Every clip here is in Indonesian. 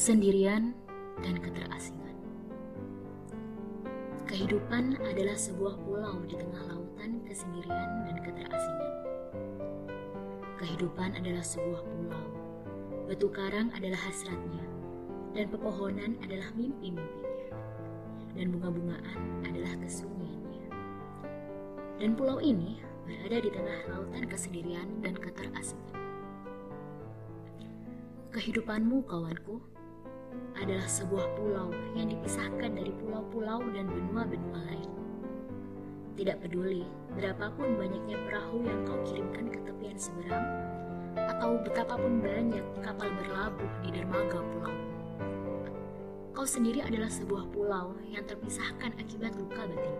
Kesendirian dan keterasingan. Kehidupan adalah sebuah pulau di tengah lautan kesendirian dan keterasingan. Kehidupan adalah sebuah pulau. Batu karang adalah hasratnya, dan pepohonan adalah mimpi-mimpinya, dan bunga-bungaan adalah kesunyiannya. Dan pulau ini berada di tengah lautan kesendirian dan keterasingan. Kehidupanmu, kawanku, adalah sebuah pulau yang dipisahkan dari pulau-pulau dan benua-benua lain. Tidak peduli berapapun banyaknya perahu yang kau kirimkan ke tepian seberang, atau betapapun banyak kapal berlabuh di dermaga pulau. Kau sendiri adalah sebuah pulau yang terpisahkan akibat luka batin,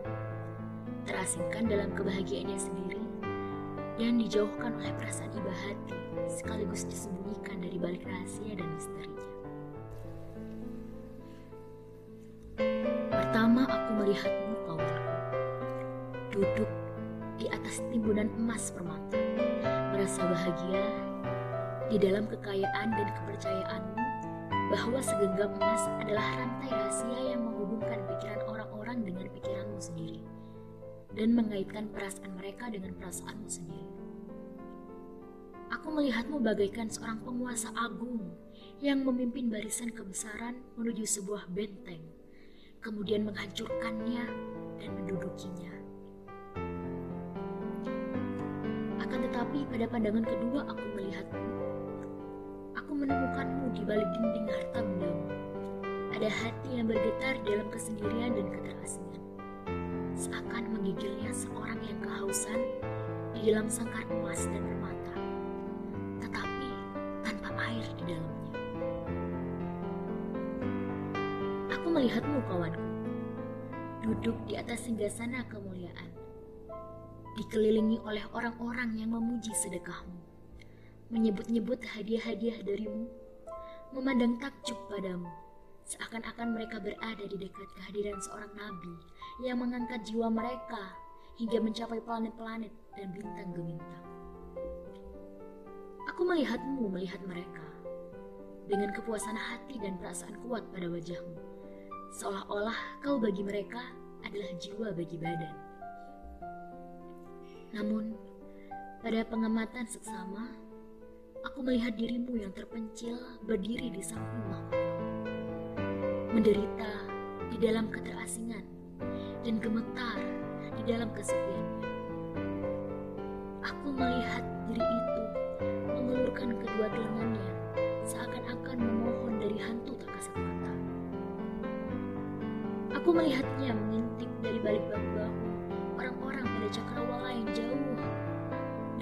terasingkan dalam kebahagiaannya sendiri, dan dijauhkan oleh perasaan iba hati, sekaligus disembunyikan dari balik rahasia dan misterinya. Melihatmu kawanku, duduk di atas timbunan emas permata, merasa bahagia di dalam kekayaan dan kepercayaanmu bahwa segenggam emas adalah rantai rahasia yang menghubungkan pikiran orang-orang dengan pikiranmu sendiri dan mengaitkan perasaan mereka dengan perasaanmu sendiri. Aku melihatmu bagaikan seorang penguasa agung yang memimpin barisan kebesaran menuju sebuah benteng kemudian menghancurkannya dan mendudukinya. Akan tetapi pada pandangan kedua aku melihatmu. Aku menemukanmu di balik dinding harta bendamu. Ada hati yang bergetar dalam kesendirian dan keterasingan. Seakan menggigilnya seorang yang kehausan di dalam sangkar emas dan permata. Melihatmu kawanku, duduk di atas singgasana kemuliaan, dikelilingi oleh orang-orang yang memuji sedekahmu, menyebut-nyebut hadiah-hadiah darimu, memandang takjub padamu, seakan-akan mereka berada di dekat kehadiran seorang nabi yang mengangkat jiwa mereka hingga mencapai planet-planet dan bintang gemintang. Aku melihatmu melihat mereka dengan kepuasan hati dan perasaan kuat pada wajahmu seolah-olah kau bagi mereka adalah jiwa bagi badan. Namun, pada pengamatan seksama, aku melihat dirimu yang terpencil berdiri di samping. Menderita di dalam keterasingan dan gemetar di dalam kesepiannya. Aku melihat diri itu mengelurkan kedua telinganya Aku melihatnya mengintip dari balik bahu-bahu orang-orang pada cakrawala yang jauh.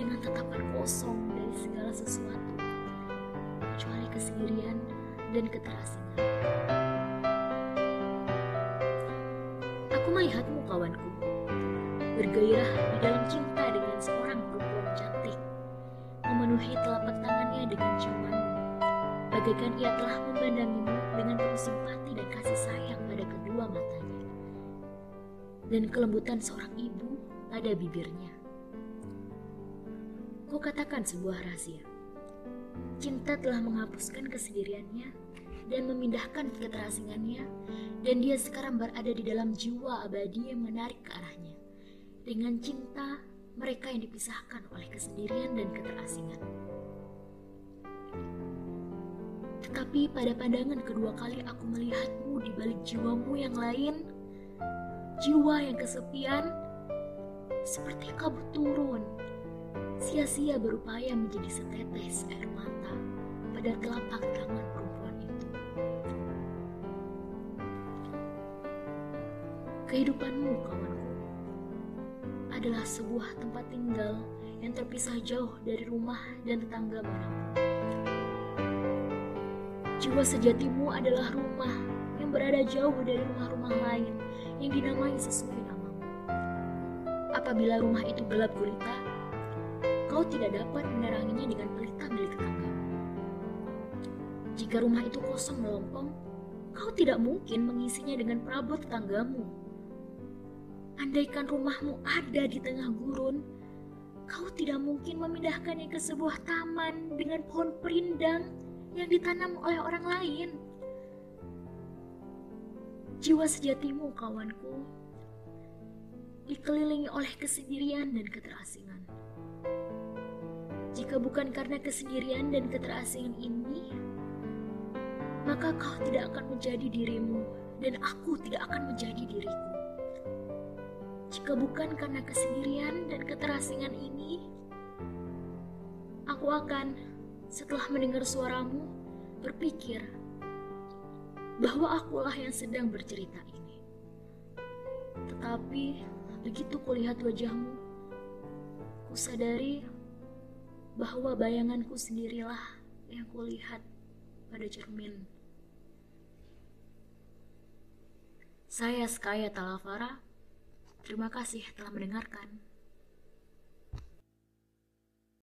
Dengan tatapan kosong dari segala sesuatu. Kecuali kesendirian dan keterasingan. Aku melihatmu kawanku. Bergairah di dalam cinta dengan seorang perempuan cantik. Memenuhi telapak tangannya dengan ciumanmu bagaikan ia telah memandangimu dengan penuh simpati dan kasih sayang pada kedua matanya dan kelembutan seorang ibu pada bibirnya. Ku katakan sebuah rahasia. Cinta telah menghapuskan kesendiriannya dan memindahkan keterasingannya dan dia sekarang berada di dalam jiwa abadi yang menarik ke arahnya. Dengan cinta mereka yang dipisahkan oleh kesendirian dan keterasingan. Tetapi pada pandangan kedua kali aku melihatmu di balik jiwamu yang lain, jiwa yang kesepian, seperti kabut turun, sia-sia berupaya menjadi setetes air mata pada telapak tangan perempuan itu. Kehidupanmu, kawanku, adalah sebuah tempat tinggal yang terpisah jauh dari rumah dan tetangga mana pun. Jiwa sejatimu adalah rumah yang berada jauh dari rumah-rumah lain yang dinamai sesuai namamu. Apabila rumah itu gelap gulita, kau tidak dapat meneranginya dengan pelita milik tetanggamu. Jika rumah itu kosong melompong, kau tidak mungkin mengisinya dengan perabot tetanggamu. Andaikan rumahmu ada di tengah gurun, kau tidak mungkin memindahkannya ke sebuah taman dengan pohon perindang yang ditanam oleh orang lain. Jiwa sejatimu, kawanku, dikelilingi oleh kesendirian dan keterasingan. Jika bukan karena kesendirian dan keterasingan ini, maka kau tidak akan menjadi dirimu dan aku tidak akan menjadi diriku. Jika bukan karena kesendirian dan keterasingan ini, aku akan setelah mendengar suaramu berpikir bahwa akulah yang sedang bercerita ini. Tetapi begitu kulihat wajahmu, kusadari bahwa bayanganku sendirilah yang kulihat pada cermin. Saya Skaya Talavara. Terima kasih telah mendengarkan.